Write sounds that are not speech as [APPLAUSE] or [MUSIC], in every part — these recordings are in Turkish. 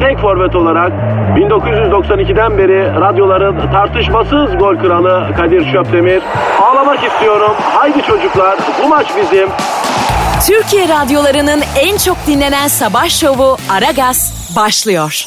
tek forvet olarak 1992'den beri radyoların tartışmasız gol kralı Kadir Şöpdemir. Ağlamak istiyorum. Haydi çocuklar bu maç bizim. Türkiye radyolarının en çok dinlenen sabah şovu Aragaz başlıyor.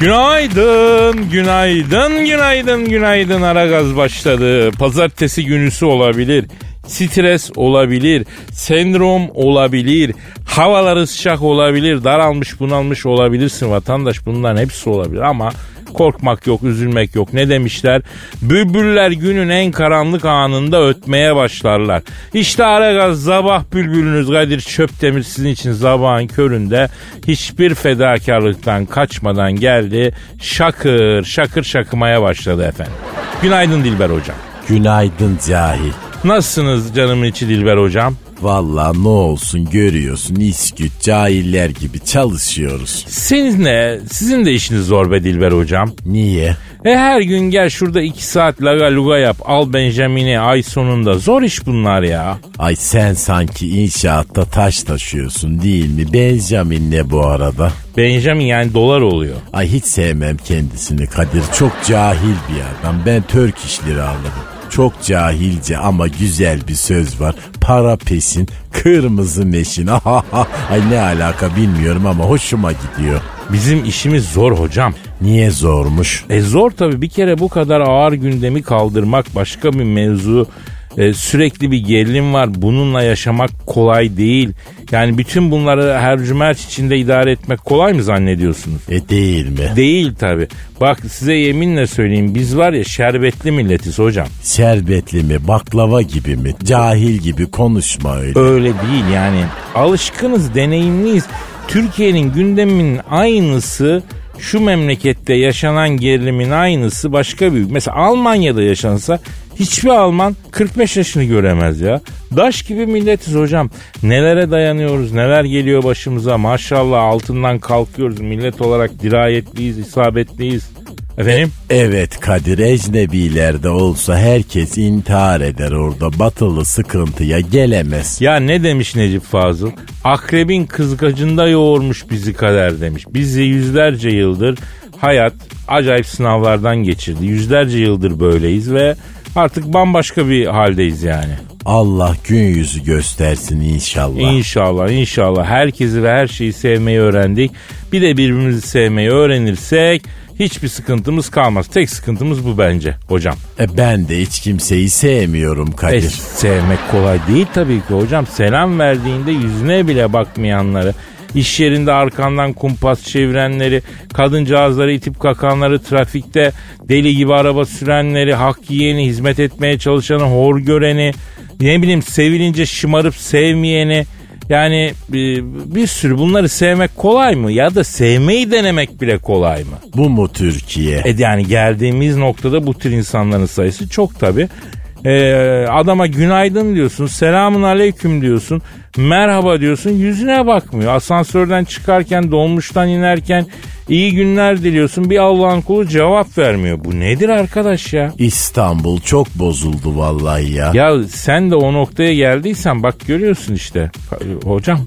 Günaydın, günaydın, günaydın, günaydın. Ara gaz başladı. Pazartesi günüsü olabilir. Stres olabilir, sendrom olabilir, havaları sıcak olabilir, daralmış bunalmış olabilirsin vatandaş bunların hepsi olabilir ama korkmak yok, üzülmek yok. Ne demişler? Bülbüller günün en karanlık anında ötmeye başlarlar. İşte Aragaz sabah bülbülünüz Kadir Çöptemir sizin için sabahın köründe hiçbir fedakarlıktan kaçmadan geldi. Şakır şakır şakımaya başladı efendim. Günaydın Dilber hocam. Günaydın cahil. Nasılsınız canımın içi Dilber hocam? Valla ne olsun görüyorsun isküt cahiller gibi çalışıyoruz. Siz ne? Sizin de işiniz zor be Dilber hocam. Niye? E her gün gel şurada iki saat laga luga yap. Al Benjamin'i ay sonunda. Zor iş bunlar ya. Ay sen sanki inşaatta taş taşıyorsun değil mi? Benjamin ne bu arada? Benjamin yani dolar oluyor. Ay hiç sevmem kendisini Kadir. Çok cahil bir adam. Ben Türk işleri anladım. Çok cahilce ama güzel bir söz var. Para pesin, kırmızı meşin. [LAUGHS] Ay ne alaka bilmiyorum ama hoşuma gidiyor. Bizim işimiz zor hocam. Niye zormuş? E zor tabii bir kere bu kadar ağır gündemi kaldırmak başka bir mevzu. E, sürekli bir gerilim var. Bununla yaşamak kolay değil. Yani bütün bunları her cümerç içinde idare etmek kolay mı zannediyorsunuz? E değil mi? Değil tabii. Bak size yeminle söyleyeyim biz var ya şerbetli milletiz hocam. Şerbetli mi, baklava gibi mi, cahil gibi konuşma öyle. Öyle değil yani. Alışkınız, deneyimliyiz. Türkiye'nin gündeminin aynısı şu memlekette yaşanan gerilimin aynısı başka bir mesela Almanya'da yaşansa hiçbir Alman 45 yaşını göremez ya. Daş gibi milletiz hocam. Nelere dayanıyoruz, neler geliyor başımıza. Maşallah altından kalkıyoruz. Millet olarak dirayetliyiz, isabetliyiz. Efendim? Evet Kadir ecnebilerde olsa herkes intihar eder orada. Batılı sıkıntıya gelemez. Ya ne demiş Necip Fazıl? Akrebin kızgacında yoğurmuş bizi kader demiş. Bizi yüzlerce yıldır hayat acayip sınavlardan geçirdi. Yüzlerce yıldır böyleyiz ve artık bambaşka bir haldeyiz yani. Allah gün yüzü göstersin inşallah. İnşallah inşallah herkesi ve her şeyi sevmeyi öğrendik. Bir de birbirimizi sevmeyi öğrenirsek hiçbir sıkıntımız kalmaz. Tek sıkıntımız bu bence hocam. E ben de hiç kimseyi sevmiyorum Kadir. E, sevmek kolay değil tabii ki hocam. Selam verdiğinde yüzüne bile bakmayanları, iş yerinde arkandan kumpas çevirenleri, kadıncağızları itip kakanları, trafikte deli gibi araba sürenleri, hak yiyeni, hizmet etmeye çalışanı, hor göreni, ne bileyim sevilince şımarıp sevmeyeni, yani e, bir sürü bunları sevmek kolay mı? Ya da sevmeyi denemek bile kolay mı? Bu mu Türkiye? E yani geldiğimiz noktada bu tür insanların sayısı çok tabi. Ee, adama günaydın diyorsun, selamun aleyküm diyorsun, merhaba diyorsun, yüzüne bakmıyor. Asansörden çıkarken, dolmuştan inerken iyi günler diliyorsun. Bir Allah'ın kulu cevap vermiyor. Bu nedir arkadaş ya? İstanbul çok bozuldu vallahi ya. Ya sen de o noktaya geldiysen bak görüyorsun işte. Hocam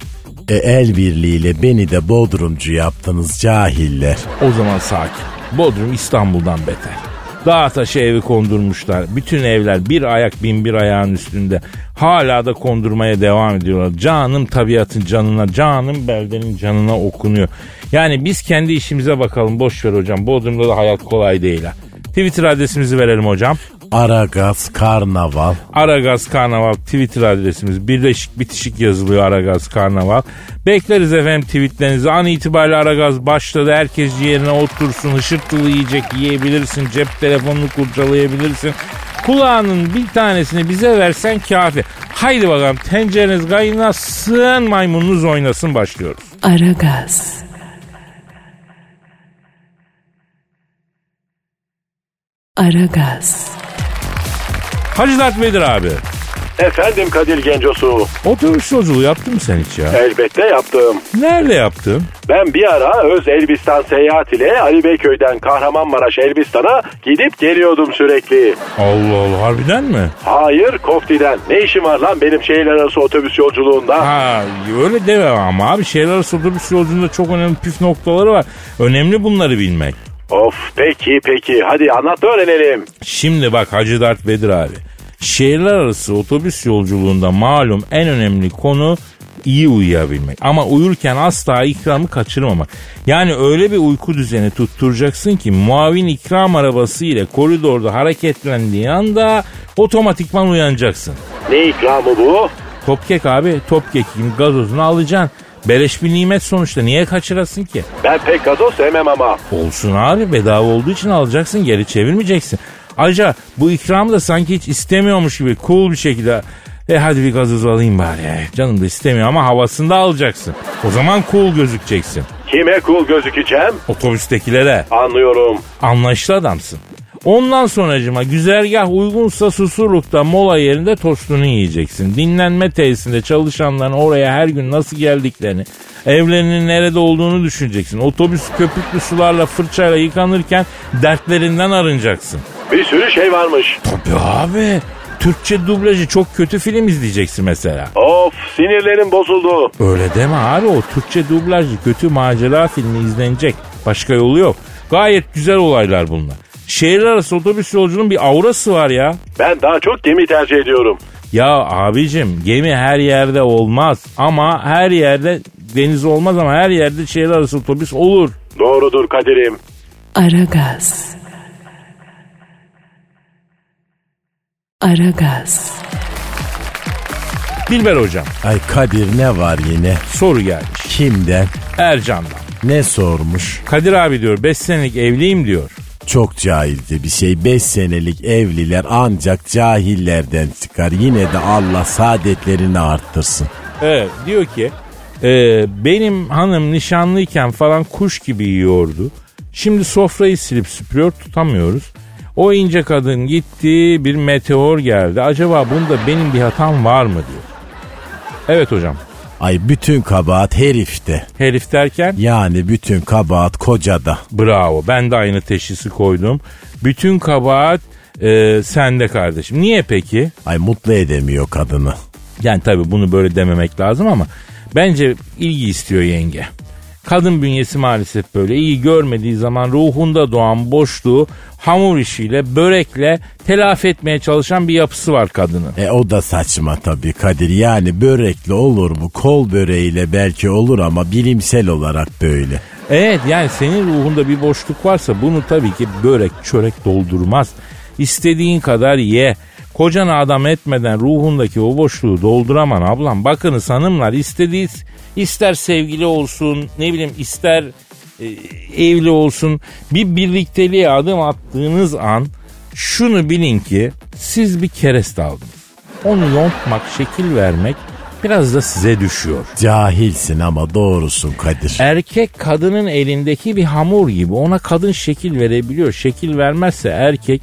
E, el birliğiyle beni de bodrumcu yaptınız cahiller. o zaman sakin. Bodrum İstanbul'dan beter. Dağ taşı evi kondurmuşlar. Bütün evler bir ayak bin bir ayağın üstünde. Hala da kondurmaya devam ediyorlar. Canım tabiatın canına, canım beldenin canına okunuyor. Yani biz kendi işimize bakalım. Boş ver hocam. Bodrum'da da hayat kolay değil ha. Twitter adresimizi verelim hocam. Aragaz Karnaval. Aragaz Karnaval Twitter adresimiz. Birleşik bitişik yazılıyor Aragaz Karnaval. Bekleriz efendim tweetlerinizi. An itibariyle Aragaz başladı. Herkes yerine otursun. Hışırtılı yiyecek yiyebilirsin. Cep telefonunu kurcalayabilirsin. Kulağının bir tanesini bize versen kafi. Haydi bakalım tencereniz kaynasın maymununuz oynasın başlıyoruz. Aragaz. Aragaz. Hacı Dert Vedir abi. Efendim Kadir Gencosu. Otobüs yolculuğu yaptın mı sen hiç ya? Elbette yaptım. Nerede yaptın? Ben bir ara Öz Elbistan seyahat ile Ali Beyköy'den Kahramanmaraş Elbistan'a gidip geliyordum sürekli. Allah Allah harbiden mi? Hayır Kofti'den. Ne işim var lan benim şehirler arası otobüs yolculuğunda? Ha öyle deme ama abi şehirler arası otobüs yolculuğunda çok önemli püf noktaları var. Önemli bunları bilmek. Of peki peki hadi anlat öğrenelim. Şimdi bak Hacı Dert Vedir abi. Şehirler arası otobüs yolculuğunda malum en önemli konu iyi uyuyabilmek. Ama uyurken asla ikramı kaçırmamak. Yani öyle bir uyku düzeni tutturacaksın ki muavin ikram arabası ile koridorda hareketlendiği anda otomatikman uyanacaksın. Ne ikramı bu? Topkek abi topkekin gazozunu alacaksın. Beleş bir nimet sonuçta niye kaçırasın ki? Ben pek gazoz sevmem ama. Olsun abi bedava olduğu için alacaksın geri çevirmeyeceksin. Ayrıca bu ikramı da sanki hiç istemiyormuş gibi cool bir şekilde e hadi bir gazoz alayım bari. Canım da istemiyor ama havasında alacaksın. O zaman cool gözükeceksin. Kime cool gözükeceğim? Otobüstekilere. Anlıyorum. Anlayışlı adamsın. Ondan sonracıma güzergah uygunsa susurlukta mola yerinde tostunu yiyeceksin. Dinlenme tesisinde çalışanların oraya her gün nasıl geldiklerini, evlerinin nerede olduğunu düşüneceksin. Otobüs köpüklü sularla fırçayla yıkanırken dertlerinden arınacaksın. Bir sürü şey varmış. Tabii abi. Türkçe dublajı çok kötü film izleyeceksin mesela. Of sinirlerim bozuldu. Öyle deme abi o Türkçe dublajlı kötü macera filmi izlenecek. Başka yolu yok. Gayet güzel olaylar bunlar. Şehirler arası otobüs yolculuğunun bir aurası var ya. Ben daha çok gemi tercih ediyorum. Ya abicim gemi her yerde olmaz ama her yerde deniz olmaz ama her yerde şehirler arası otobüs olur. Doğrudur Kadir'im. Aragaz. Aragaz. Dilber hocam Ay Kadir ne var yine? soru gelmiş. Kimden? Ercan'dan. Ne sormuş? Kadir abi diyor 5 senelik evliyim diyor. Çok cahilce bir şey. 5 senelik evliler ancak cahillerden çıkar. Yine de Allah saadetlerini arttırsın. Evet diyor ki e, benim hanım nişanlıyken falan kuş gibi yiyordu. Şimdi sofrayı silip süpürüyor tutamıyoruz. O ince kadın gitti bir meteor geldi. Acaba bunda benim bir hatam var mı diyor. Evet hocam. Ay bütün kabahat herifte. Herif derken Yani bütün kabahat kocada. bravo ben de aynı teşhisi koydum. Bütün kabahat e, sende kardeşim. Niye peki? Ay mutlu edemiyor kadını. Yani tabii bunu böyle dememek lazım ama bence ilgi istiyor yenge. Kadın bünyesi maalesef böyle iyi görmediği zaman ruhunda doğan boşluğu hamur işiyle, börekle telafi etmeye çalışan bir yapısı var kadının. E o da saçma tabii Kadir. Yani börekle olur mu? Kol böreğiyle belki olur ama bilimsel olarak böyle. Evet yani senin ruhunda bir boşluk varsa bunu tabii ki börek çörek doldurmaz. İstediğin kadar ye. Kocanı adam etmeden ruhundaki o boşluğu dolduraman ablam. Bakınız hanımlar istediği ister sevgili olsun ne bileyim ister e, evli olsun bir birlikteliğe adım attığınız an şunu bilin ki siz bir kereste aldınız. Onu yontmak, şekil vermek biraz da size düşüyor. Cahilsin ama doğrusun Kadir. Erkek kadının elindeki bir hamur gibi ona kadın şekil verebiliyor. Şekil vermezse erkek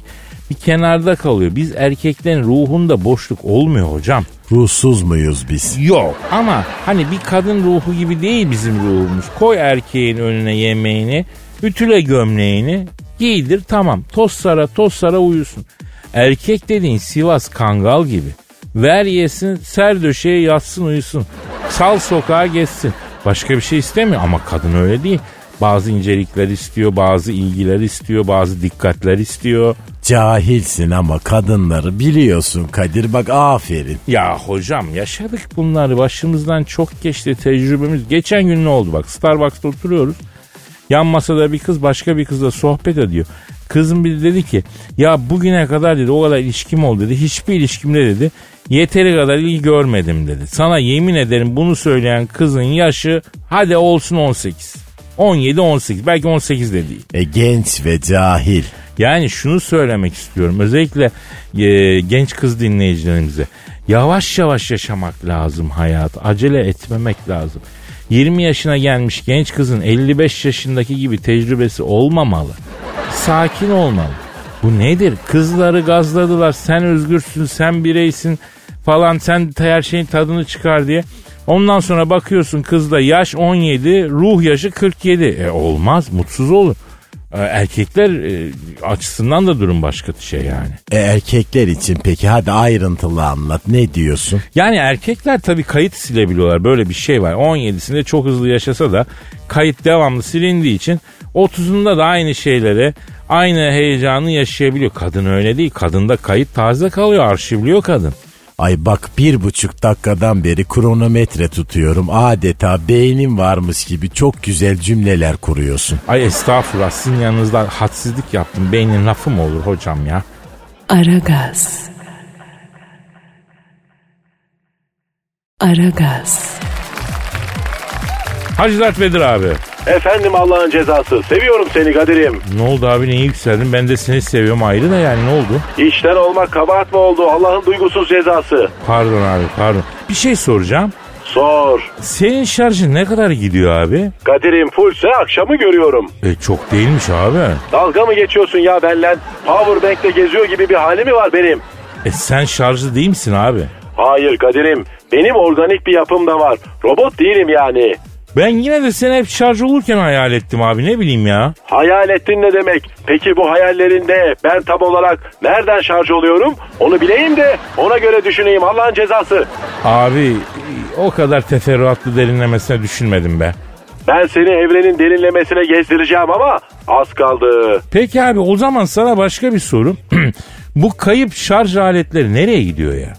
bir kenarda kalıyor. Biz erkeklerin ruhunda boşluk olmuyor hocam. Ruhsuz muyuz biz? Yok ama hani bir kadın ruhu gibi değil bizim ruhumuz. Koy erkeğin önüne yemeğini, ütüle gömleğini, giydir tamam. Toz sara toz sara uyusun. Erkek dediğin Sivas Kangal gibi. Ver yesin, ser döşeye yatsın uyusun. Sal sokağa geçsin. Başka bir şey istemiyor ama kadın öyle değil. Bazı incelikler istiyor, bazı ilgiler istiyor, bazı dikkatler istiyor. Cahilsin ama kadınları biliyorsun Kadir bak aferin. Ya hocam yaşadık bunları başımızdan çok geçti tecrübemiz. Geçen gün ne oldu bak Starbucks'ta oturuyoruz. Yan masada bir kız başka bir kızla sohbet ediyor. Kızım bir de dedi ki ya bugüne kadar dedi o kadar ilişkim oldu dedi. Hiçbir ilişkimde dedi yeteri kadar ilgi görmedim dedi. Sana yemin ederim bunu söyleyen kızın yaşı hadi olsun 18. 17-18 belki 18 de değil. E genç ve cahil. Yani şunu söylemek istiyorum özellikle e, genç kız dinleyicilerimize. Yavaş yavaş yaşamak lazım hayat. Acele etmemek lazım. 20 yaşına gelmiş genç kızın 55 yaşındaki gibi tecrübesi olmamalı. Sakin olmalı. Bu nedir? Kızları gazladılar. Sen özgürsün, sen bireysin falan. Sen her şeyin tadını çıkar diye. Ondan sonra bakıyorsun kızda yaş 17, ruh yaşı 47. E olmaz, mutsuz olur. E, erkekler e, açısından da durum başka şey yani. E erkekler için peki hadi ayrıntılı anlat ne diyorsun? Yani erkekler tabii kayıt silebiliyorlar. Böyle bir şey var. 17'sinde çok hızlı yaşasa da kayıt devamlı silindiği için 30'unda da aynı şeyleri aynı heyecanı yaşayabiliyor. Kadın öyle değil. Kadında kayıt taze kalıyor. Arşivliyor kadın. Ay bak bir buçuk dakikadan beri kronometre tutuyorum. Adeta beynim varmış gibi çok güzel cümleler kuruyorsun. Ay estağfurullah sizin yanınızda hadsizlik yaptım. Beynin lafı mı olur hocam ya? Aragaz. Aragaz. Hacı Dert Vedir abi. Efendim Allah'ın cezası. Seviyorum seni Kadir'im. Ne oldu abi niye yükseldin? Ben de seni seviyorum ayrı da yani ne oldu? İşten olmak kabahat mı oldu? Allah'ın duygusuz cezası. Pardon abi pardon. Bir şey soracağım. Sor. Senin şarjın ne kadar gidiyor abi? Kadir'im fullse akşamı görüyorum. E çok değilmiş abi. Dalga mı geçiyorsun ya benle? Powerbank'te geziyor gibi bir hali mi var benim? E sen şarjlı değil misin abi? Hayır Kadir'im. Benim organik bir yapım da var. Robot değilim yani. Ben yine de seni hep şarj olurken hayal ettim abi ne bileyim ya. Hayal ettin ne demek? Peki bu hayallerinde ben tam olarak nereden şarj oluyorum? Onu bileyim de ona göre düşüneyim Allah'ın cezası. Abi o kadar teferruatlı derinlemesine düşünmedim be. Ben seni evrenin derinlemesine gezdireceğim ama az kaldı. Peki abi o zaman sana başka bir soru. [CLEARS THROAT] Bu kayıp şarj aletleri nereye gidiyor ya?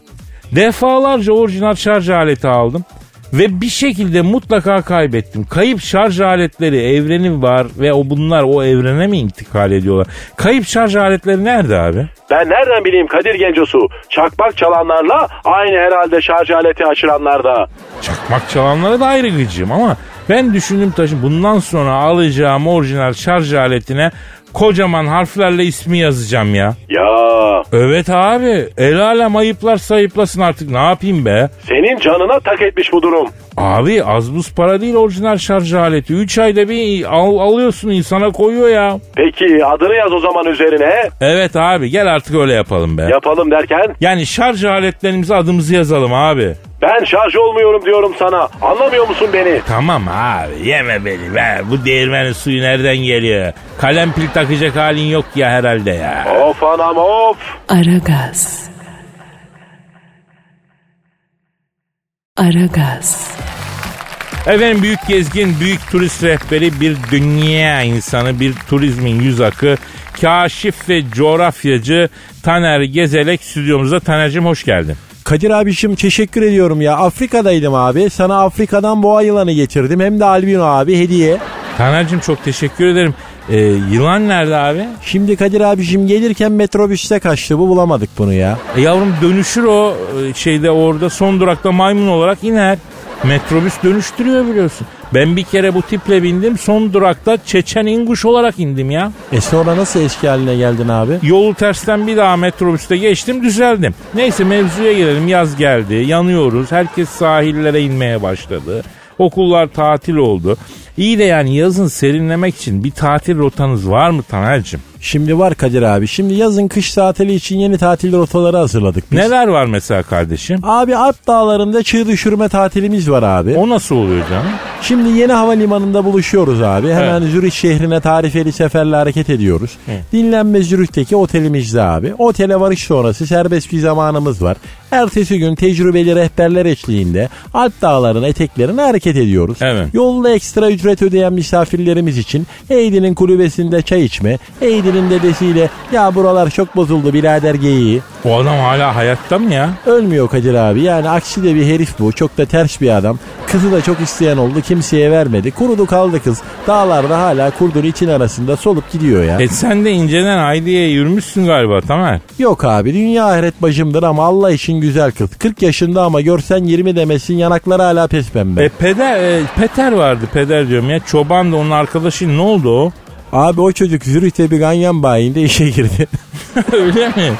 Defalarca orijinal şarj aleti aldım. Ve bir şekilde mutlaka kaybettim. Kayıp şarj aletleri evreni var ve o bunlar o evrene mi intikal ediyorlar? Kayıp şarj aletleri nerede abi? Ben nereden bileyim Kadir Gencosu? Çakmak çalanlarla aynı herhalde şarj aleti açıranlarda. Çakmak çalanlara da ayrı gıcığım ama ben düşündüm taşım bundan sonra alacağım orijinal şarj aletine kocaman harflerle ismi yazacağım ya. Ya Evet abi el alem ayıplar sayıplasın artık ne yapayım be? senin canına tak etmiş bu durum. Abi az buz para değil orijinal şarj aleti. 3 ayda bir al, alıyorsun insana koyuyor ya. Peki adını yaz o zaman üzerine. Evet abi gel artık öyle yapalım be. Yapalım derken Yani şarj aletlerimize adımızı yazalım abi. Ben şarj olmuyorum diyorum sana. Anlamıyor musun beni? Tamam abi yeme beni be. Bu değirmenin suyu nereden geliyor? Kalem pil takacak halin yok ya herhalde ya. Of anam of. Aragaz. Aragaz. Efendim büyük gezgin, büyük turist rehberi, bir dünya insanı, bir turizmin yüz akı, kaşif ve coğrafyacı Taner Gezelek stüdyomuzda. Taner'cim hoş geldin. Kadir abişim teşekkür ediyorum ya. Afrika'daydım abi. Sana Afrika'dan boğa yılanı getirdim. Hem de albino abi hediye. Taner'cim çok teşekkür ederim. Ee, yılan nerede abi? Şimdi Kadir abişim gelirken metrobüste kaçtı. Bu bulamadık bunu ya. E yavrum dönüşür o e, şeyde orada son durakta maymun olarak iner. Metrobüs dönüştürüyor biliyorsun. Ben bir kere bu tiple bindim son durakta Çeçen İnguş olarak indim ya. E sonra nasıl eski haline geldin abi? Yolu tersten bir daha metrobüste geçtim düzeldim. Neyse mevzuya gelelim yaz geldi yanıyoruz herkes sahillere inmeye başladı. Okullar tatil oldu. İyi de yani yazın serinlemek için bir tatil rotanız var mı Taner'cim? Şimdi var Kadir abi. Şimdi yazın kış tatili için yeni tatil rotaları hazırladık biz. Neler var mesela kardeşim? Abi Alp dağlarında çığ düşürme tatilimiz var abi. O nasıl oluyor canım? Şimdi yeni havalimanında buluşuyoruz abi. Hemen Zürih şehrine tarifeli seferle hareket ediyoruz. Dinlenme Zürih'teki otelimizde abi. Otele varış sonrası serbest bir zamanımız var. Ertesi gün tecrübeli rehberler eşliğinde Alp dağlarının eteklerine hareket ediyoruz. Evet. Yolda ekstra ücret ödeyen misafirlerimiz için Eğdi'nin kulübesinde çay içme, Eğdi'nin dedesiyle ya buralar çok bozuldu birader geyiği. O adam hala hayatta mı ya? Ölmüyor Kadir abi. Yani aksi de bir herif bu. Çok da ters bir adam. Kızı da çok isteyen oldu kimseye vermedi. Kurudu kaldı kız. Dağlarda hala kurdun için arasında solup gidiyor ya. E sen de inceden Haydi'ye yürümüşsün galiba Tamer. Yok abi dünya ahiret bacımdır ama Allah için güzel kız. 40 yaşında ama görsen 20 demesin yanakları hala pes pembe. E peder, e, Peter vardı peder diyorum ya. Çoban da onun arkadaşı ne oldu o? Abi o çocuk Zürih'te bir ganyan bayinde işe girdi. [LAUGHS] Öyle mi?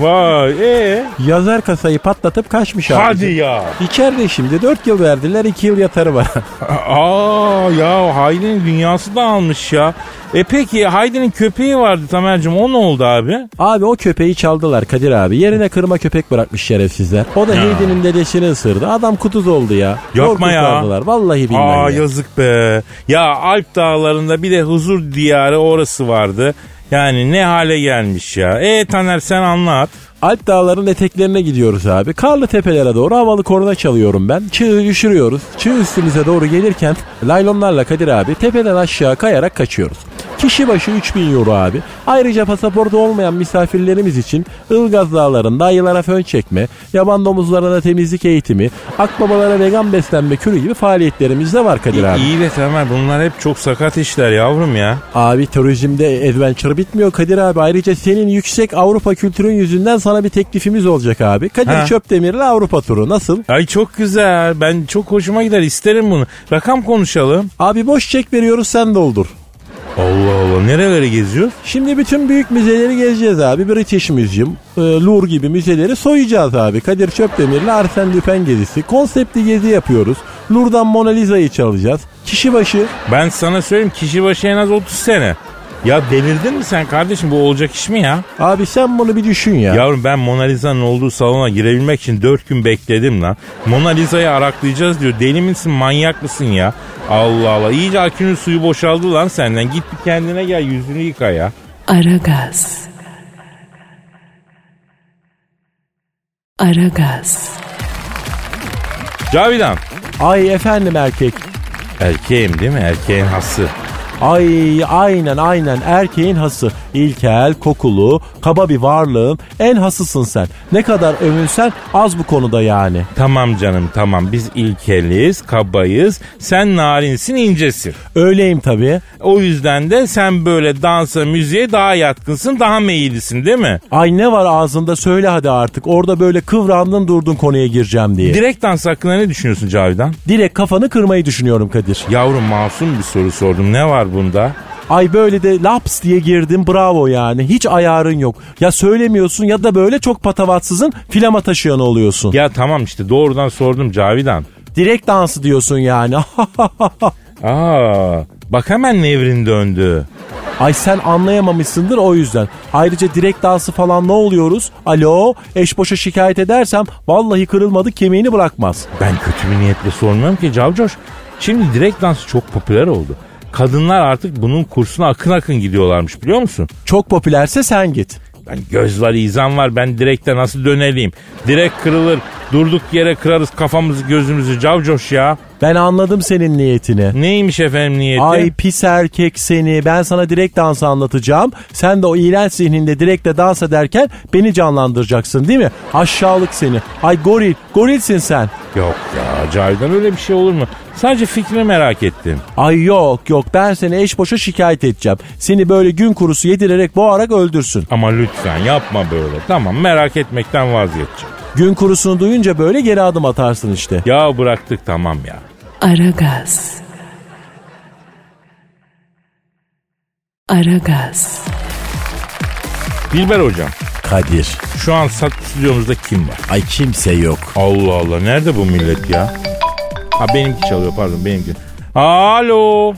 Vay ee? Yazar kasayı patlatıp kaçmış abi. Hadi ya. İçeride şimdi 4 yıl verdiler 2 yıl yatarı var. [LAUGHS] Aa ya Haydi'nin dünyası da almış ya. E peki Haydi'nin köpeği vardı Tamer'cim o ne oldu abi? abi o köpeği çaldılar Kadir abi. Yerine kırma köpek bırakmış şerefsizler. O da Heidi'nin dedesini ısırdı. Adam kutuz oldu ya. Yapma ya. kurtardılar. Vallahi billahi. Aa ya. yazık be. Ya Alp dağlarında bir de huzur diyarı orası vardı. Yani ne hale gelmiş ya. E Taner sen anlat. Alp dağların eteklerine gidiyoruz abi. Karlı tepelere doğru havalı korna çalıyorum ben. Çığı düşürüyoruz. Çığ üstümüze doğru gelirken laylonlarla Kadir abi tepeden aşağı kayarak kaçıyoruz. Kişi başı 3000 euro abi. Ayrıca pasaportu olmayan misafirlerimiz için Ilgaz Dağları'nda ayılara fön çekme, yaban domuzlarına temizlik eğitimi, akbabalara vegan beslenme kürü gibi faaliyetlerimiz de var Kadir abi. İyi de Tamer bunlar hep çok sakat işler yavrum ya. Abi turizmde adventure bitmiyor Kadir abi. Ayrıca senin yüksek Avrupa kültürün yüzünden sana bir teklifimiz olacak abi. Kadir Ha. Çöpdemir'le Avrupa turu nasıl? Ay çok güzel. Ben çok hoşuma gider. isterim bunu. Rakam konuşalım. Abi boş çek veriyoruz sen doldur. Allah Allah. Nerelere geziyoruz? Şimdi bütün büyük müzeleri gezeceğiz abi. British Museum, e, Louvre gibi müzeleri soyacağız abi. Kadir Çöpdemir'le Arsène Lupin gezisi. Konseptli gezi yapıyoruz. Louvre'dan Mona Lisa'yı çalacağız. Kişi başı Ben sana söyleyeyim kişi başı en az 30 sene. Ya delirdin mi sen kardeşim bu olacak iş mi ya? Abi sen bunu bir düşün ya. Yavrum ben Mona Lisa'nın olduğu salona girebilmek için 4 gün bekledim lan. Mona Lisa'yı araklayacağız diyor. Deli misin manyak mısın ya? Allah Allah iyice akünün suyu boşaldı lan senden. Git bir kendine gel yüzünü yıka ya. Aragaz. Aragaz. Cavidan. Ay efendim erkek. Erkeğim değil mi? Erkeğin hası. Ay aynen aynen erkeğin hası. İlkel, kokulu, kaba bir varlığın en hasısın sen. Ne kadar övünsen az bu konuda yani. Tamam canım tamam biz ilkeliz, kabayız. Sen narinsin, incesin. Öyleyim tabii. O yüzden de sen böyle dansa, müziğe daha yatkınsın, daha meyillisin değil mi? Ay ne var ağzında söyle hadi artık. Orada böyle kıvrandın durdun konuya gireceğim diye. Direkt dans hakkında ne düşünüyorsun Cavidan? Direkt kafanı kırmayı düşünüyorum Kadir. Yavrum masum bir soru sordum. Ne var bunda? Ay böyle de laps diye girdim bravo yani. Hiç ayarın yok. Ya söylemiyorsun ya da böyle çok patavatsızın filama taşıyanı oluyorsun. Ya tamam işte doğrudan sordum Cavidan. Direkt dansı diyorsun yani. [LAUGHS] Aa, bak hemen nevrin döndü. Ay sen anlayamamışsındır o yüzden. Ayrıca direkt dansı falan ne oluyoruz? Alo eş boşa şikayet edersem vallahi kırılmadı kemiğini bırakmaz. Ben kötü bir niyetle sormuyorum ki Cavcoş. Şimdi direkt dans çok popüler oldu. Kadınlar artık bunun kursuna akın akın gidiyorlarmış biliyor musun? Çok popülerse sen git. Ben göz var, izan var. Ben direkte nasıl döneleyim? Direkt kırılır. Durduk yere kırarız kafamızı gözümüzü Cavcoş ya. Ben anladım senin niyetini. Neymiş efendim niyeti? Ay pis erkek seni. Ben sana direkt dansı anlatacağım. Sen de o iğrenç zihninde direkte dans ederken beni canlandıracaksın değil mi? Aşağılık seni. Ay goril. Gorilsin sen. Yok ya Cavidan öyle bir şey olur mu? Sadece fikrini merak ettim. Ay yok yok ben seni eş boşa şikayet edeceğim. Seni böyle gün kurusu yedirerek boğarak öldürsün. Ama lütfen yapma böyle. Tamam merak etmekten vazgeçeceğim. Gün kurusunu duyunca böyle geri adım atarsın işte. Ya bıraktık tamam ya. Aragaz. Aragaz. Dilber hocam Kadir. şu an sat stüdyomuzda kim var? Ay kimse yok. Allah Allah nerede bu millet ya? Ha benimki çalıyor pardon benimki. Alo.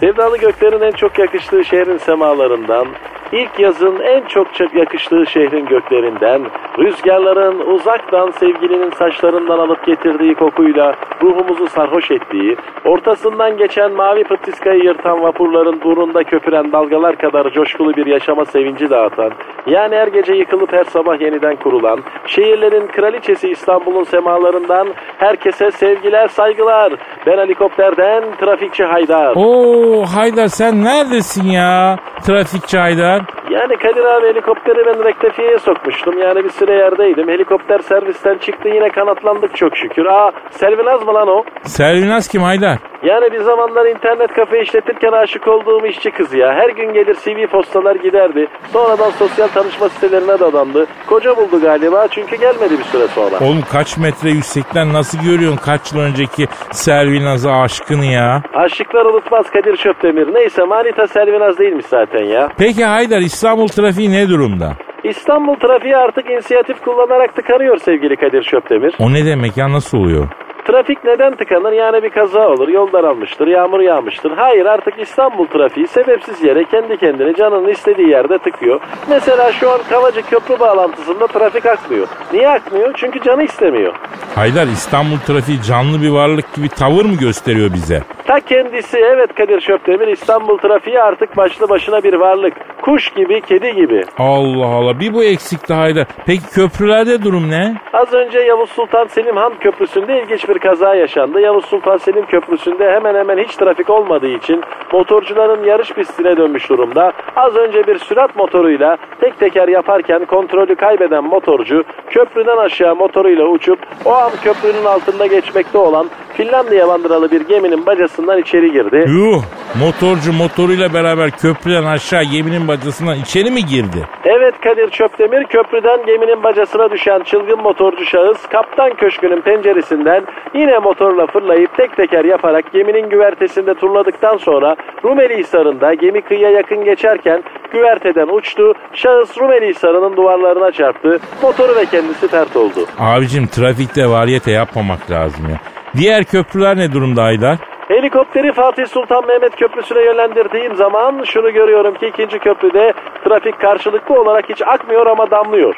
Sevdalı göklerin en çok yakıştığı şehrin semalarından, ilk yazın en çok yakıştığı şehrin göklerinden, rüzgarların uzaktan sevgilinin saçlarından alıp getirdiği kokuyla ruhumuzu sarhoş ettiği, ortasından geçen mavi pıttiskayı yırtan vapurların burnunda köpüren dalgalar kadar coşkulu bir yaşama sevinci dağıtan, yani her gece yıkılıp her sabah yeniden kurulan, şehirlerin kraliçesi İstanbul'un semalarından herkese sevgiler, saygılar. Ben helikopterden trafikçi Haydar. Oo Haydar sen neredesin ya? Trafikçi Haydar. Yani Kadir abi helikopteri ben rektifiyeye sokmuştum. Yani bir süre yerdeydim. Helikopter servisten çıktı yine kanatlandık çok şükür. Aa Selvinaz mı lan o? Selvinaz kim Haydar? Yani bir zamanlar internet kafe işletirken aşık olduğum işçi kız ya. Her gün gelir CV postalar giderdi. Sonradan sosyal tanışma sitelerine dadandı. Koca buldu galiba çünkü gelmedi bir süre sonra. Oğlum kaç metre yüksekten nasıl görüyorsun kaç yıl önceki Selvinaz'a aşkını ya? Aşıklar unutmaz Kadir Şöpdemir. Neyse manita Selvinaz değilmiş zaten ya. Peki Haydar İstanbul trafiği ne durumda? İstanbul trafiği artık inisiyatif kullanarak tıkanıyor sevgili Kadir Şöpdemir. O ne demek ya nasıl oluyor? Trafik neden tıkanır? Yani bir kaza olur, yol daralmıştır, yağmur yağmıştır. Hayır artık İstanbul trafiği sebepsiz yere kendi kendine canının istediği yerde tıkıyor. Mesela şu an Kavacı köprü bağlantısında trafik akmıyor. Niye akmıyor? Çünkü canı istemiyor. Haydar İstanbul trafiği canlı bir varlık gibi tavır mı gösteriyor bize? Ta kendisi evet Kadir Şöpdemir İstanbul trafiği artık başlı başına bir varlık. Kuş gibi, kedi gibi. Allah Allah bir bu eksikti Haydar. Peki köprülerde durum ne? Az önce Yavuz Sultan Selim Han Köprüsü'nde ilginç bir kaza yaşandı. Yavuz Sultan Selim Köprüsü'nde hemen hemen hiç trafik olmadığı için motorcuların yarış pistine dönmüş durumda. Az önce bir sürat motoruyla tek teker yaparken kontrolü kaybeden motorcu köprüden aşağı motoruyla uçup o an köprünün altında geçmekte olan Finlandiya bandıralı bir geminin bacasından içeri girdi. Yuh motorcu motoruyla beraber köprüden aşağı geminin bacasından içeri mi girdi? Evet Kadir Çöptemir köprüden geminin bacasına düşen çılgın motorcu şahıs kaptan köşkünün penceresinden yine motorla fırlayıp tek teker yaparak geminin güvertesinde turladıktan sonra Rumeli Hisarı'nda gemi kıyıya yakın geçerken güverteden uçtu. Şahıs Rumeli Hisarı'nın duvarlarına çarptı. Motoru ve kendisi pert oldu. Abicim trafikte variyete yapmamak lazım ya. Diğer köprüler ne durumda Haydar? Helikopteri Fatih Sultan Mehmet Köprüsü'ne yönlendirdiğim zaman şunu görüyorum ki ikinci köprüde trafik karşılıklı olarak hiç akmıyor ama damlıyor.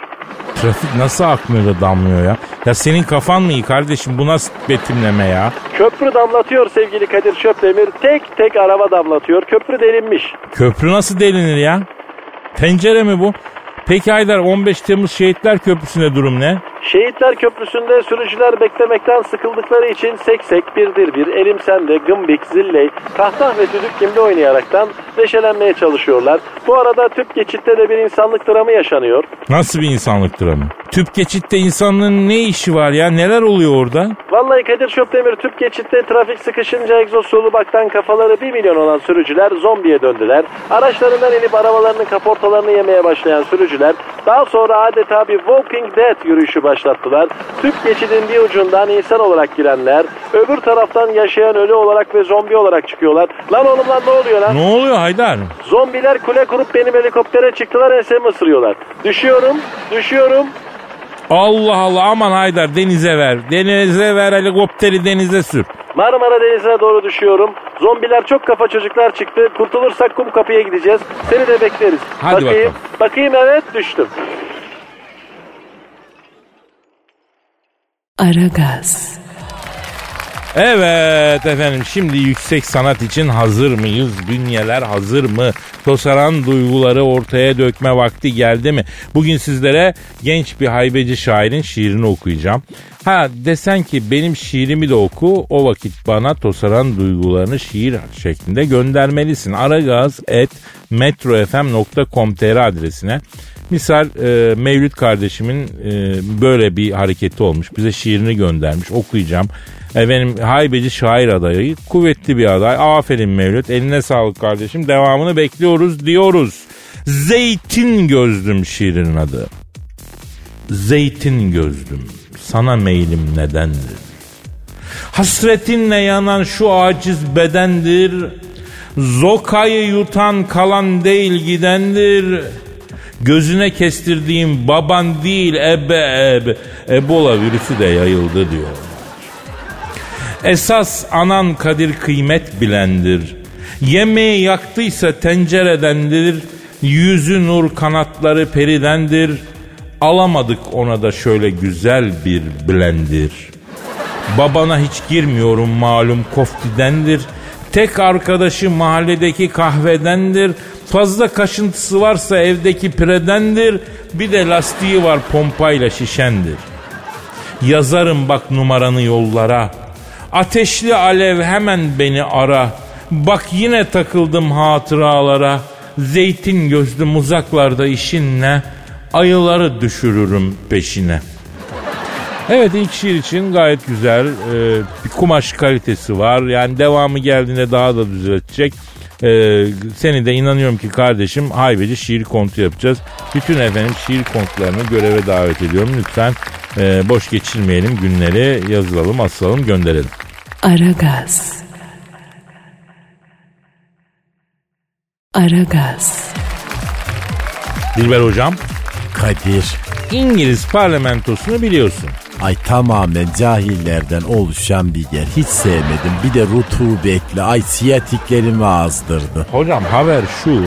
Trafik nasıl akmıyor da damlıyor ya? Ya senin kafan mı iyi kardeşim bu nasıl betimleme ya? Köprü damlatıyor sevgili Kadir Şöpdemir. Tek tek araba damlatıyor. Köprü delinmiş. Köprü nasıl delinir ya? Tencere mi bu? Peki Haydar 15 Temmuz Şehitler Köprüsü'nde durum ne? Şehitler Köprüsü'nde sürücüler beklemekten sıkıldıkları için seksek, birdir bir, elim sende, gımbik, zilley, kahtah ve düdük kimde oynayaraktan neşelenmeye çalışıyorlar. Bu arada tüp geçitte de bir insanlık dramı yaşanıyor. Nasıl bir insanlık dramı? Tüp geçitte insanlığın ne işi var ya? Neler oluyor orada? Vallahi Kadir Şöpdemir tüp geçitte trafik sıkışınca egzoz baktan kafaları 1 milyon olan sürücüler zombiye döndüler. Araçlarından inip arabalarının kaportalarını yemeye başlayan sürücüler daha sonra adeta bir Walking Dead yürüyüşü başlattılar. Tüp geçidin bir ucundan insan olarak girenler, öbür taraftan yaşayan ölü olarak ve zombi olarak çıkıyorlar. Lan oğlum lan ne oluyor lan? Ne oluyor Haydar? Zombiler kule kurup benim helikoptere çıktılar ensemi ısırıyorlar. Düşüyorum, düşüyorum. Allah Allah aman Haydar denize ver. Denize ver helikopteri denize sür. Marmara Denizi'ne doğru düşüyorum. Zombiler çok kafa çocuklar çıktı. Kurtulursak kum kapıya gideceğiz. Seni de bekleriz. Hadi bakayım, bakalım. bakayım evet düştüm. Aragaz, Evet efendim şimdi yüksek sanat için hazır mıyız? Bünyeler hazır mı? Tosaran duyguları ortaya dökme vakti geldi mi? Bugün sizlere genç bir haybeci şairin şiirini okuyacağım. Ha desen ki benim şiirimi de oku o vakit bana tosaran duygularını şiir şeklinde göndermelisin. Aragaz et metrofm.com.tr adresine. Misal e, Mevlüt kardeşimin e, böyle bir hareketi olmuş. Bize şiirini göndermiş okuyacağım. Efendim haybeci şair adayı kuvvetli bir aday. Aferin Mevlüt eline sağlık kardeşim devamını bekliyoruz diyoruz. Zeytin gözlüm şiirinin adı. Zeytin gözlüm sana meylim nedendir? Hasretinle yanan şu aciz bedendir. Zokayı yutan kalan değil gidendir. Gözüne kestirdiğim baban değil ebe ebe. Ebola virüsü de yayıldı diyor. Esas anan kadir kıymet bilendir. Yemeği yaktıysa tenceredendir. Yüzü nur kanatları peridendir. Alamadık ona da şöyle güzel bir blendir. Babana hiç girmiyorum malum koftidendir. Tek arkadaşı mahalledeki kahvedendir. Fazla kaşıntısı varsa evdeki piredendir. Bir de lastiği var pompayla şişendir. Yazarım bak numaranı yollara. Ateşli alev hemen beni ara. Bak yine takıldım hatıralara. zeytin gözlü muzaklarda işinle ayıları düşürürüm peşine. Evet ilk şiir için gayet güzel e, bir kumaş kalitesi var. Yani devamı geldiğinde daha da düzeltecek. E, seni de inanıyorum ki kardeşim haybeci şiir kontu yapacağız. Bütün efendim şiir kontlarını göreve davet ediyorum. Lütfen e, boş geçirmeyelim günleri yazılalım, asalım, gönderelim. Aragaz. Aragaz. Dilber hocam Kadir. İngiliz parlamentosunu biliyorsun. Ay tamamen cahillerden oluşan bir yer. Hiç sevmedim. Bir de rutubetli. Ay siyatiklerimi azdırdı. Hocam haber şu.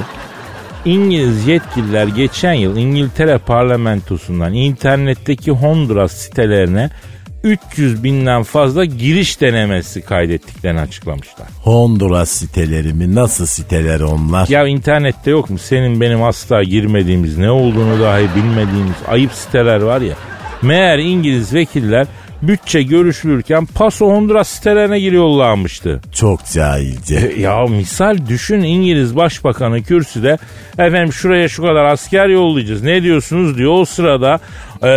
İngiliz yetkililer geçen yıl İngiltere parlamentosundan internetteki Honduras sitelerine 300 binden fazla giriş denemesi kaydettiklerini açıklamışlar. Honduras siteleri mi? Nasıl siteler onlar? Ya internette yok mu senin benim asla girmediğimiz ne olduğunu dahi bilmediğimiz ayıp siteler var ya. Meğer İngiliz vekiller bütçe görüşülürken Paso Honduras sitelerine giriyorlarmıştı. Çok cahilce. [LAUGHS] Ya misal düşün İngiliz Başbakanı kürsüde efendim şuraya şu kadar asker yollayacağız ne diyorsunuz diyor. O sırada e,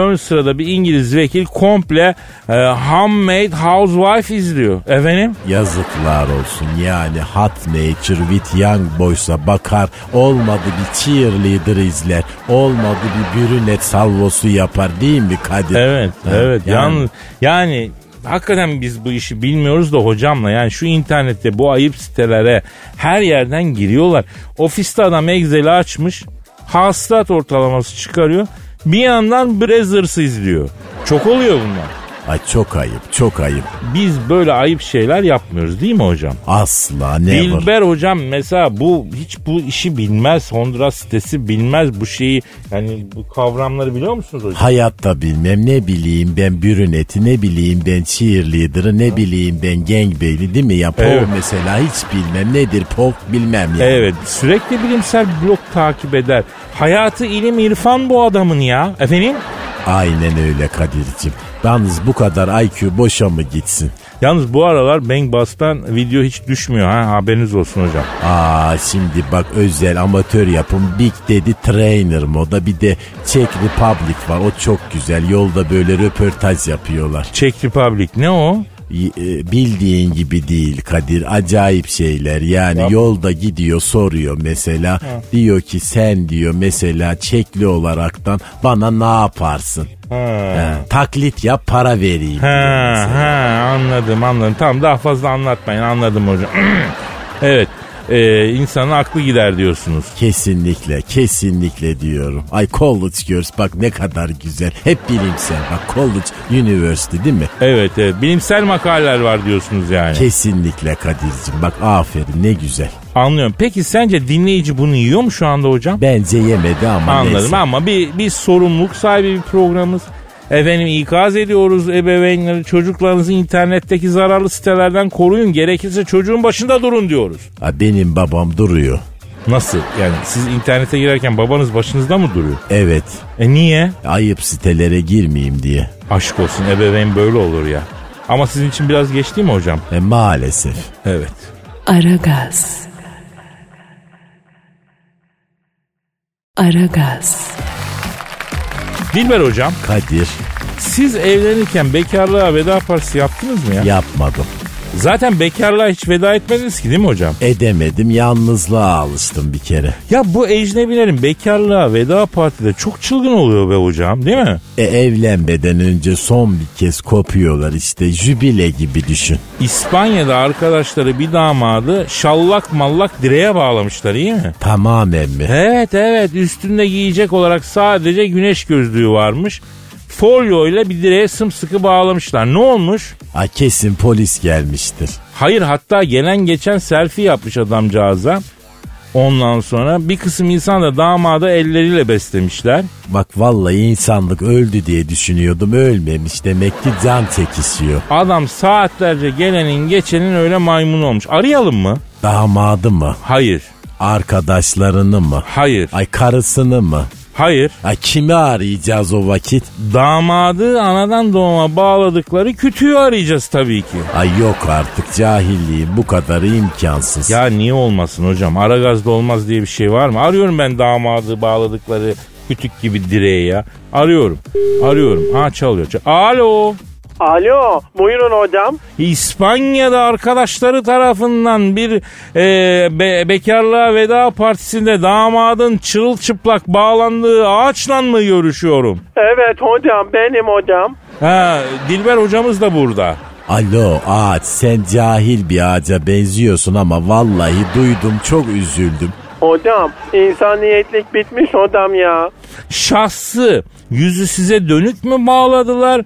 ön sırada bir İngiliz vekil komple e, Handmaid Housewife izliyor. Efendim? Yazıklar olsun yani Hot Nature with Young Boys'a bakar olmadı bir cheerleader izler olmadı bir brünet salvosu yapar değil mi Kadir? Evet, Ha, evet. yani- yani hakikaten biz bu işi bilmiyoruz da hocamla yani şu internette bu ayıp sitelere her yerden giriyorlar. Ofiste adam Excel'i açmış, hasılat ortalaması çıkarıyor. Bir yandan Brazzers'ı izliyor. Çok oluyor bunlar. Ay çok ayıp çok ayıp. Biz böyle ayıp şeyler yapmıyoruz değil mi hocam? Asla never. Dilber hocam mesela bu hiç bu işi bilmez. Honduras sitesi bilmez bu şeyi. Yani bu kavramları biliyor musunuz hocam? Hayatta bilmem ne bileyim ben brüneti ne bileyim ben cheerleader'ı ne bileyim ben gangbang'i değil mi ya? Pol Evet. mesela hiç bilmem nedir pol bilmem ya. Evet sürekli bilimsel blog takip eder. Hayatı ilim irfan bu adamın ya. Efendim? Aynen öyle Kadir'cim. Yalnız bu kadar IQ boşa mı gitsin? Yalnız bu aralar Bang Bus'tan video hiç düşmüyor ha haberiniz olsun hocam. Aa şimdi bak özel amatör yapım Big Daddy Trainer moda bir de Czech Republic var o çok güzel yolda böyle röportaj yapıyorlar. Czech Republic ne o? E, Bildiğin gibi değil Kadir acayip şeyler yani yolda gidiyor soruyor mesela diyor ki sen diyor mesela Çekli olaraktan bana ne yaparsın? Ha. He, taklit yap para vereyim. Ha, ha anladım anladım. Tamam daha fazla anlatmayın anladım hocam. [CLEARS THROAT] evet e, insanın aklı gider diyorsunuz. Kesinlikle, kesinlikle diyorum. Ay College Girls bak ne kadar güzel. Hep bilimsel. Bak College University değil mi? Evet, evet bilimsel makaleler var diyorsunuz yani. Kesinlikle Kadir'cim. Bak aferin ne güzel. Anlıyorum. Peki sence dinleyici bunu yiyor mu şu anda hocam? Bence yemedi ama Anladım neyse. ama bir, bir sorumluluk sahibi bir programımız. Efendim ikaz ediyoruz ebeveynleri çocuklarınızı internetteki zararlı sitelerden koruyun. Gerekirse çocuğun başında durun diyoruz. Ha, benim babam duruyor. Nasıl? Yani siz internete girerken babanız başınızda mı duruyor? Evet. E niye? Ayıp sitelere girmeyeyim diye. Aşk olsun ebeveyn böyle olur ya. Ama sizin için biraz geç değil mi hocam? E maalesef. Evet. Aragaz. Aragaz. Dilber hocam Kadir siz evlenirken bekarlığa veda partisi yaptınız mı ya? yapmadım. Zaten bekarlığa hiç veda etmediniz ki değil mi hocam? Edemedim yalnızlığa alıştım bir kere. Ya bu ecnebilerin bekarlığa veda partide çok çılgın oluyor be hocam değil mi? E evlenmeden önce son bir kez kopuyorlar işte jübile gibi düşün. İspanya'da arkadaşları bir damadı şallak mallak direğe bağlamışlar iyi mi? Tamamen mi? Evet evet üstünde giyecek olarak sadece güneş gözlüğü varmış. Folyo ile bir direğe sımsıkı bağlamışlar. Ne olmuş? Ha, kesin polis gelmiştir. Hayır hatta gelen geçen selfie yapmış adamcağıza. Ondan sonra bir kısım insan da damadı elleriyle beslemişler. Bak vallahi insanlık öldü diye düşünüyordum ölmemiş demek ki can çekişiyor. Adam saatlerce gelenin geçenin öyle maymun olmuş. Arayalım mı? Damadı mı? Hayır. Arkadaşlarını mı? Hayır. Ay karısını mı? Hayır. Ay kimi arayacağız o vakit? Damadı anadan doğma bağladıkları kütüğü arayacağız tabii ki. Ay yok artık cahilliğin bu kadarı imkansız. Ya niye olmasın hocam? Ara gazda olmaz diye bir şey var mı? Arıyorum ben damadı bağladıkları kütük gibi direğe ya. Arıyorum. Arıyorum. Ha çalıyor. Çal- Alo. Alo buyurun hocam. İspanya'da arkadaşları tarafından bir e, be- bekarlığa veda partisinde damadın çırılçıplak bağlandığı ağaçla mı görüşüyorum? Evet hocam benim hocam. Ha, Dilber hocamız da burada. Alo ağaç sen cahil bir ağaca benziyorsun ama vallahi duydum çok üzüldüm. Hocam insaniyetlik bitmiş hocam ya. Şahsı yüzü size dönük mü bağladılar,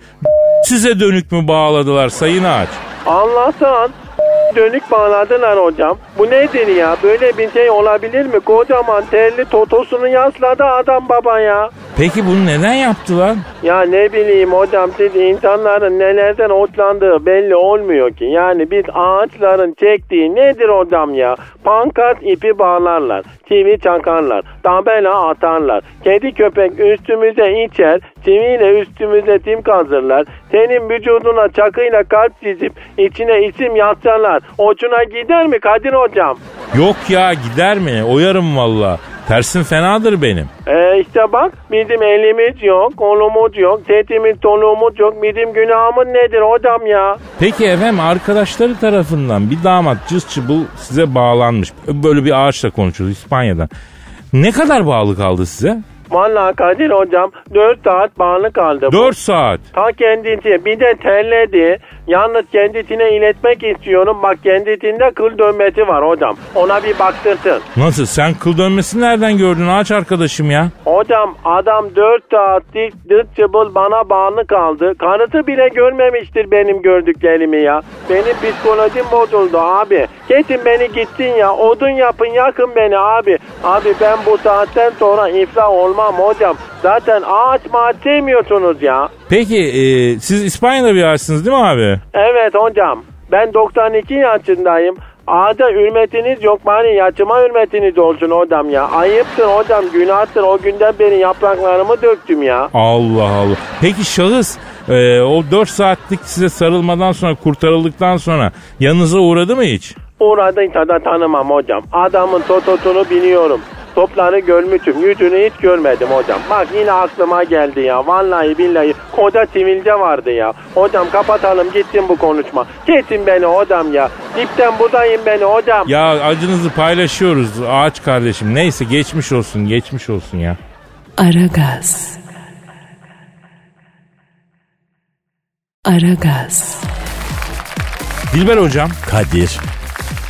size dönük mü bağladılar Sayın Ağaç? Anlatsan dönük bağladılar hocam. Bu nedir ya? Böyle bir şey olabilir mi? Kocaman terli totosunu yasladı adam baba ya. Peki bunu neden yaptılar? Ya ne bileyim hocam siz insanların nelerden hoşlandığı belli olmuyor ki. Yani biz ağaçların çektiği nedir hocam ya? Pankart ipi bağlarlar, çivi çakarlar, tabela atarlar. Kedi köpek üstümüze içer, çiviyle üstümüze tim kazırlar. Senin vücuduna çakıyla kalp çizip içine isim yazarlar. Hoşuna gider mi Kadir hocam? Yok ya gider mi? Oyarım valla. Tersin fenadır benim. Ee işte bak bizim elimiz yok, kolumuz yok, sesimiz tonumuz yok. Bizim günahımız nedir hocam ya? Peki efendim arkadaşları tarafından bir damat cız çıbıl size bağlanmış. Böyle bir ağaçla konuşuyoruz İspanya'dan. Ne kadar bağlı kaldı size? Vallahi Kadir hocam 4 saat bağlı kaldı. bu. 4 saat. Ta kendisi bir de terledi. Yalnız kendisine iletmek istiyorum. Bak kendisinde kıl dönmesi var hocam. Ona bir baktırsın. Nasıl sen kıl dönmesini nereden gördün ağaç arkadaşım ya? Hocam adam 4 saatlik dıt çıbıl bana bağlı kaldı. Karısı bile görmemiştir benim gördüklerimi ya. Benim psikolojim bozuldu abi. Kesin beni gittin ya. Odun yapın yakın beni abi. Abi ben bu saatten sonra iflah olmam hocam. Zaten ağaç mağaç sevmiyorsunuz ya. Peki e, siz İspanya'da bir ağaçsınız değil mi abi? Evet hocam. Ben 92 yaşındayım. Ağaca hürmetiniz yok bari yaşıma hürmetiniz olsun hocam ya. Ayıptır hocam günahtır o günden beri yapraklarımı döktüm ya. Allah Allah. Peki şahıs e, o 4 saatlik size sarılmadan sonra kurtarıldıktan sonra yanınıza uğradı mı hiç? Uğradıysa da tanımam hocam. Adamın tototunu biliyorum. Topları görmüşüm. Yüzünü hiç görmedim hocam. Bak yine aklıma geldi ya. Vallahi billahi koca sivilce vardı ya. Hocam kapatalım gitsin bu konuşma. Kesin beni hocam ya. Dipten budayın beni hocam. Ya acınızı paylaşıyoruz ağaç kardeşim. Neyse geçmiş olsun geçmiş olsun ya. Aragaz. Aragaz. Dilber hocam Kadir.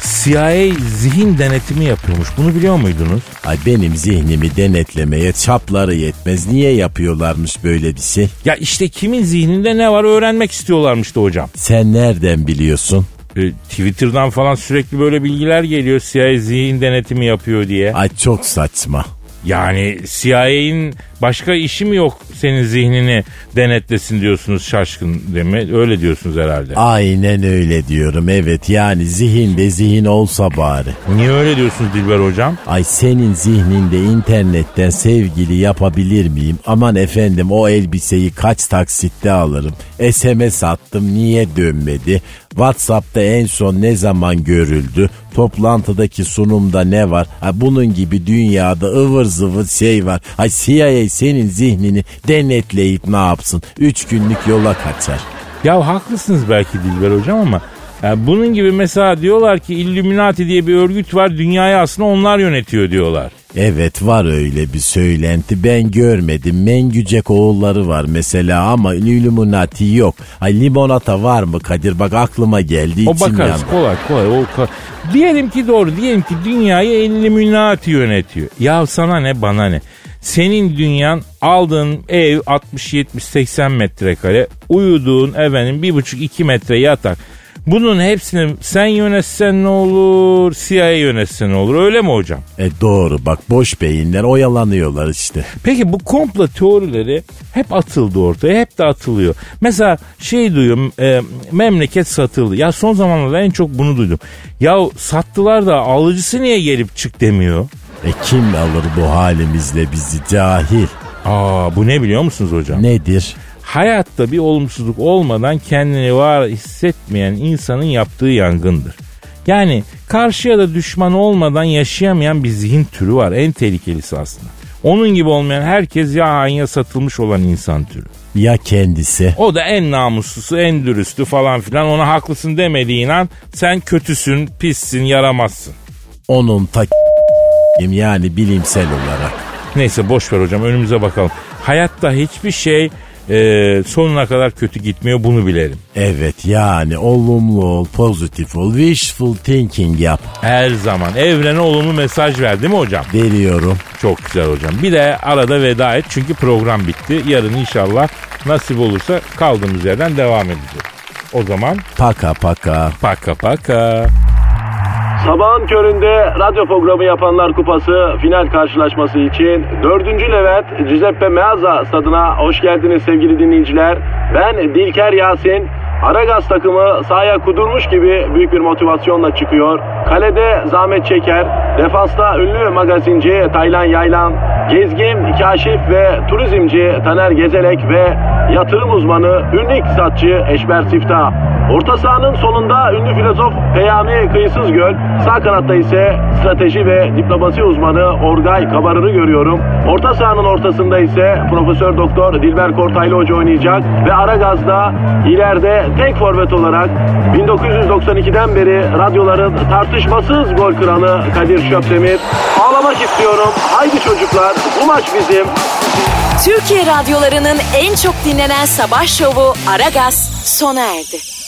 CIA zihin denetimi yapıyormuş. Bunu biliyor muydunuz? Ay benim zihnimi denetlemeye çapları yetmez. Niye yapıyorlarmış böyle bir şey? Ya işte kimin zihninde ne var öğrenmek istiyorlarmış da hocam. Sen nereden biliyorsun? E, Twitter'dan falan sürekli böyle bilgiler geliyor CIA zihin denetimi yapıyor diye. Ay çok saçma. Yani CIA'in başka işi mi yok senin zihnini denetlesin diyorsunuz şaşkın mi? Öyle diyorsunuz herhalde. Aynen öyle diyorum evet yani zihinde zihin olsa bari. Niye öyle diyorsunuz Dilber hocam? Ay senin zihninde internetten sevgili yapabilir miyim? Aman efendim o elbiseyi kaç taksitte alırım? SMS attım niye dönmedi? Whatsapp'ta en son ne zaman görüldü? Toplantıdaki sunumda ne var? Ha, bunun gibi dünyada ıvır zıvır şey var. Ay CIA senin zihnini denetleyip ne yapsın? Üç günlük yola kaçar. Ya haklısınız belki Dilber hocam ama ya bunun gibi mesela diyorlar ki Illuminati diye bir örgüt var dünyayı aslında onlar yönetiyor diyorlar. Evet var öyle bir söylenti ben görmedim. Mengücek oğulları var mesela ama Illuminati yok. Ay limonata var mı Kadir bak aklıma geldi O bakarız yandı. kolay kolay. O ka- diyelim ki doğru diyelim ki dünyayı Illuminati yönetiyor. Ya sana ne bana ne. Senin dünyan aldığın ev 60-70-80 metrekare uyuduğun efendim 1,5-2 metre yatak. Bunun hepsini sen yönetsen ne olur, CIA yönetsen ne olur öyle mi hocam? E doğru bak boş beyinler oyalanıyorlar işte. Peki bu komplo teorileri hep atıldı ortaya, hep de atılıyor. Mesela şey duyuyorum, e, memleket satıldı. Ya son zamanlarda en çok bunu duydum. Ya sattılar da alıcısı niye gelip çık demiyor? E kim alır bu halimizle bizi cahil? Aa bu ne biliyor musunuz hocam? Nedir? Hayatta bir olumsuzluk olmadan kendini var hissetmeyen insanın yaptığı yangındır. Yani karşıya da düşman olmadan yaşayamayan bir zihin türü var. En tehlikelisi aslında. Onun gibi olmayan herkes ya hain ya satılmış olan insan türü. Ya kendisi? O da en namuslusu, en dürüstü falan filan. Ona haklısın demediğin an sen kötüsün, pissin, yaramazsın. Onun ta yani bilimsel olarak. Neyse boş ver hocam önümüze bakalım. Hayatta hiçbir şey e, sonuna kadar kötü gitmiyor bunu bilelim. Evet yani olumlu ol, pozitif ol, wishful thinking yap. Her zaman evrene olumlu mesaj ver değil mi hocam? Veriyorum. Çok güzel hocam. Bir de arada veda et çünkü program bitti. Yarın inşallah nasip olursa kaldığımız yerden devam edeceğiz. O zaman Paka paka. paka paka. Sabahın köründe radyo programı yapanlar kupası final karşılaşması için 4. Levent Giuseppe Meazza stadına hoş geldiniz sevgili dinleyiciler. Ben Dilker Yasin. Aragaz takımı sahaya kudurmuş gibi büyük bir motivasyonla çıkıyor. Kalede Zahmet Çeker, defansta ünlü magazinci Taylan Yaylan, gezgin, kaşif ve turizmci Taner Gezelek ve yatırım uzmanı ünlü iktisatçı Eşber Siftah. Orta sahanın solunda ünlü filozof Peyami Kıyısız Göl, sağ kanatta ise strateji ve diplomasi uzmanı Orgay Kabarır'ı görüyorum. Orta sahanın ortasında ise Profesör Doktor Dilber Kortaylı Hoca oynayacak ve Aragaz'da ileride tek forvet olarak 1992'den beri radyoların tartışmasız gol kralı Kadir Şöpdemir. Ağlamak istiyorum. Haydi çocuklar bu maç bizim. Türkiye radyolarının en çok dinlenen sabah şovu Aragaz sona erdi.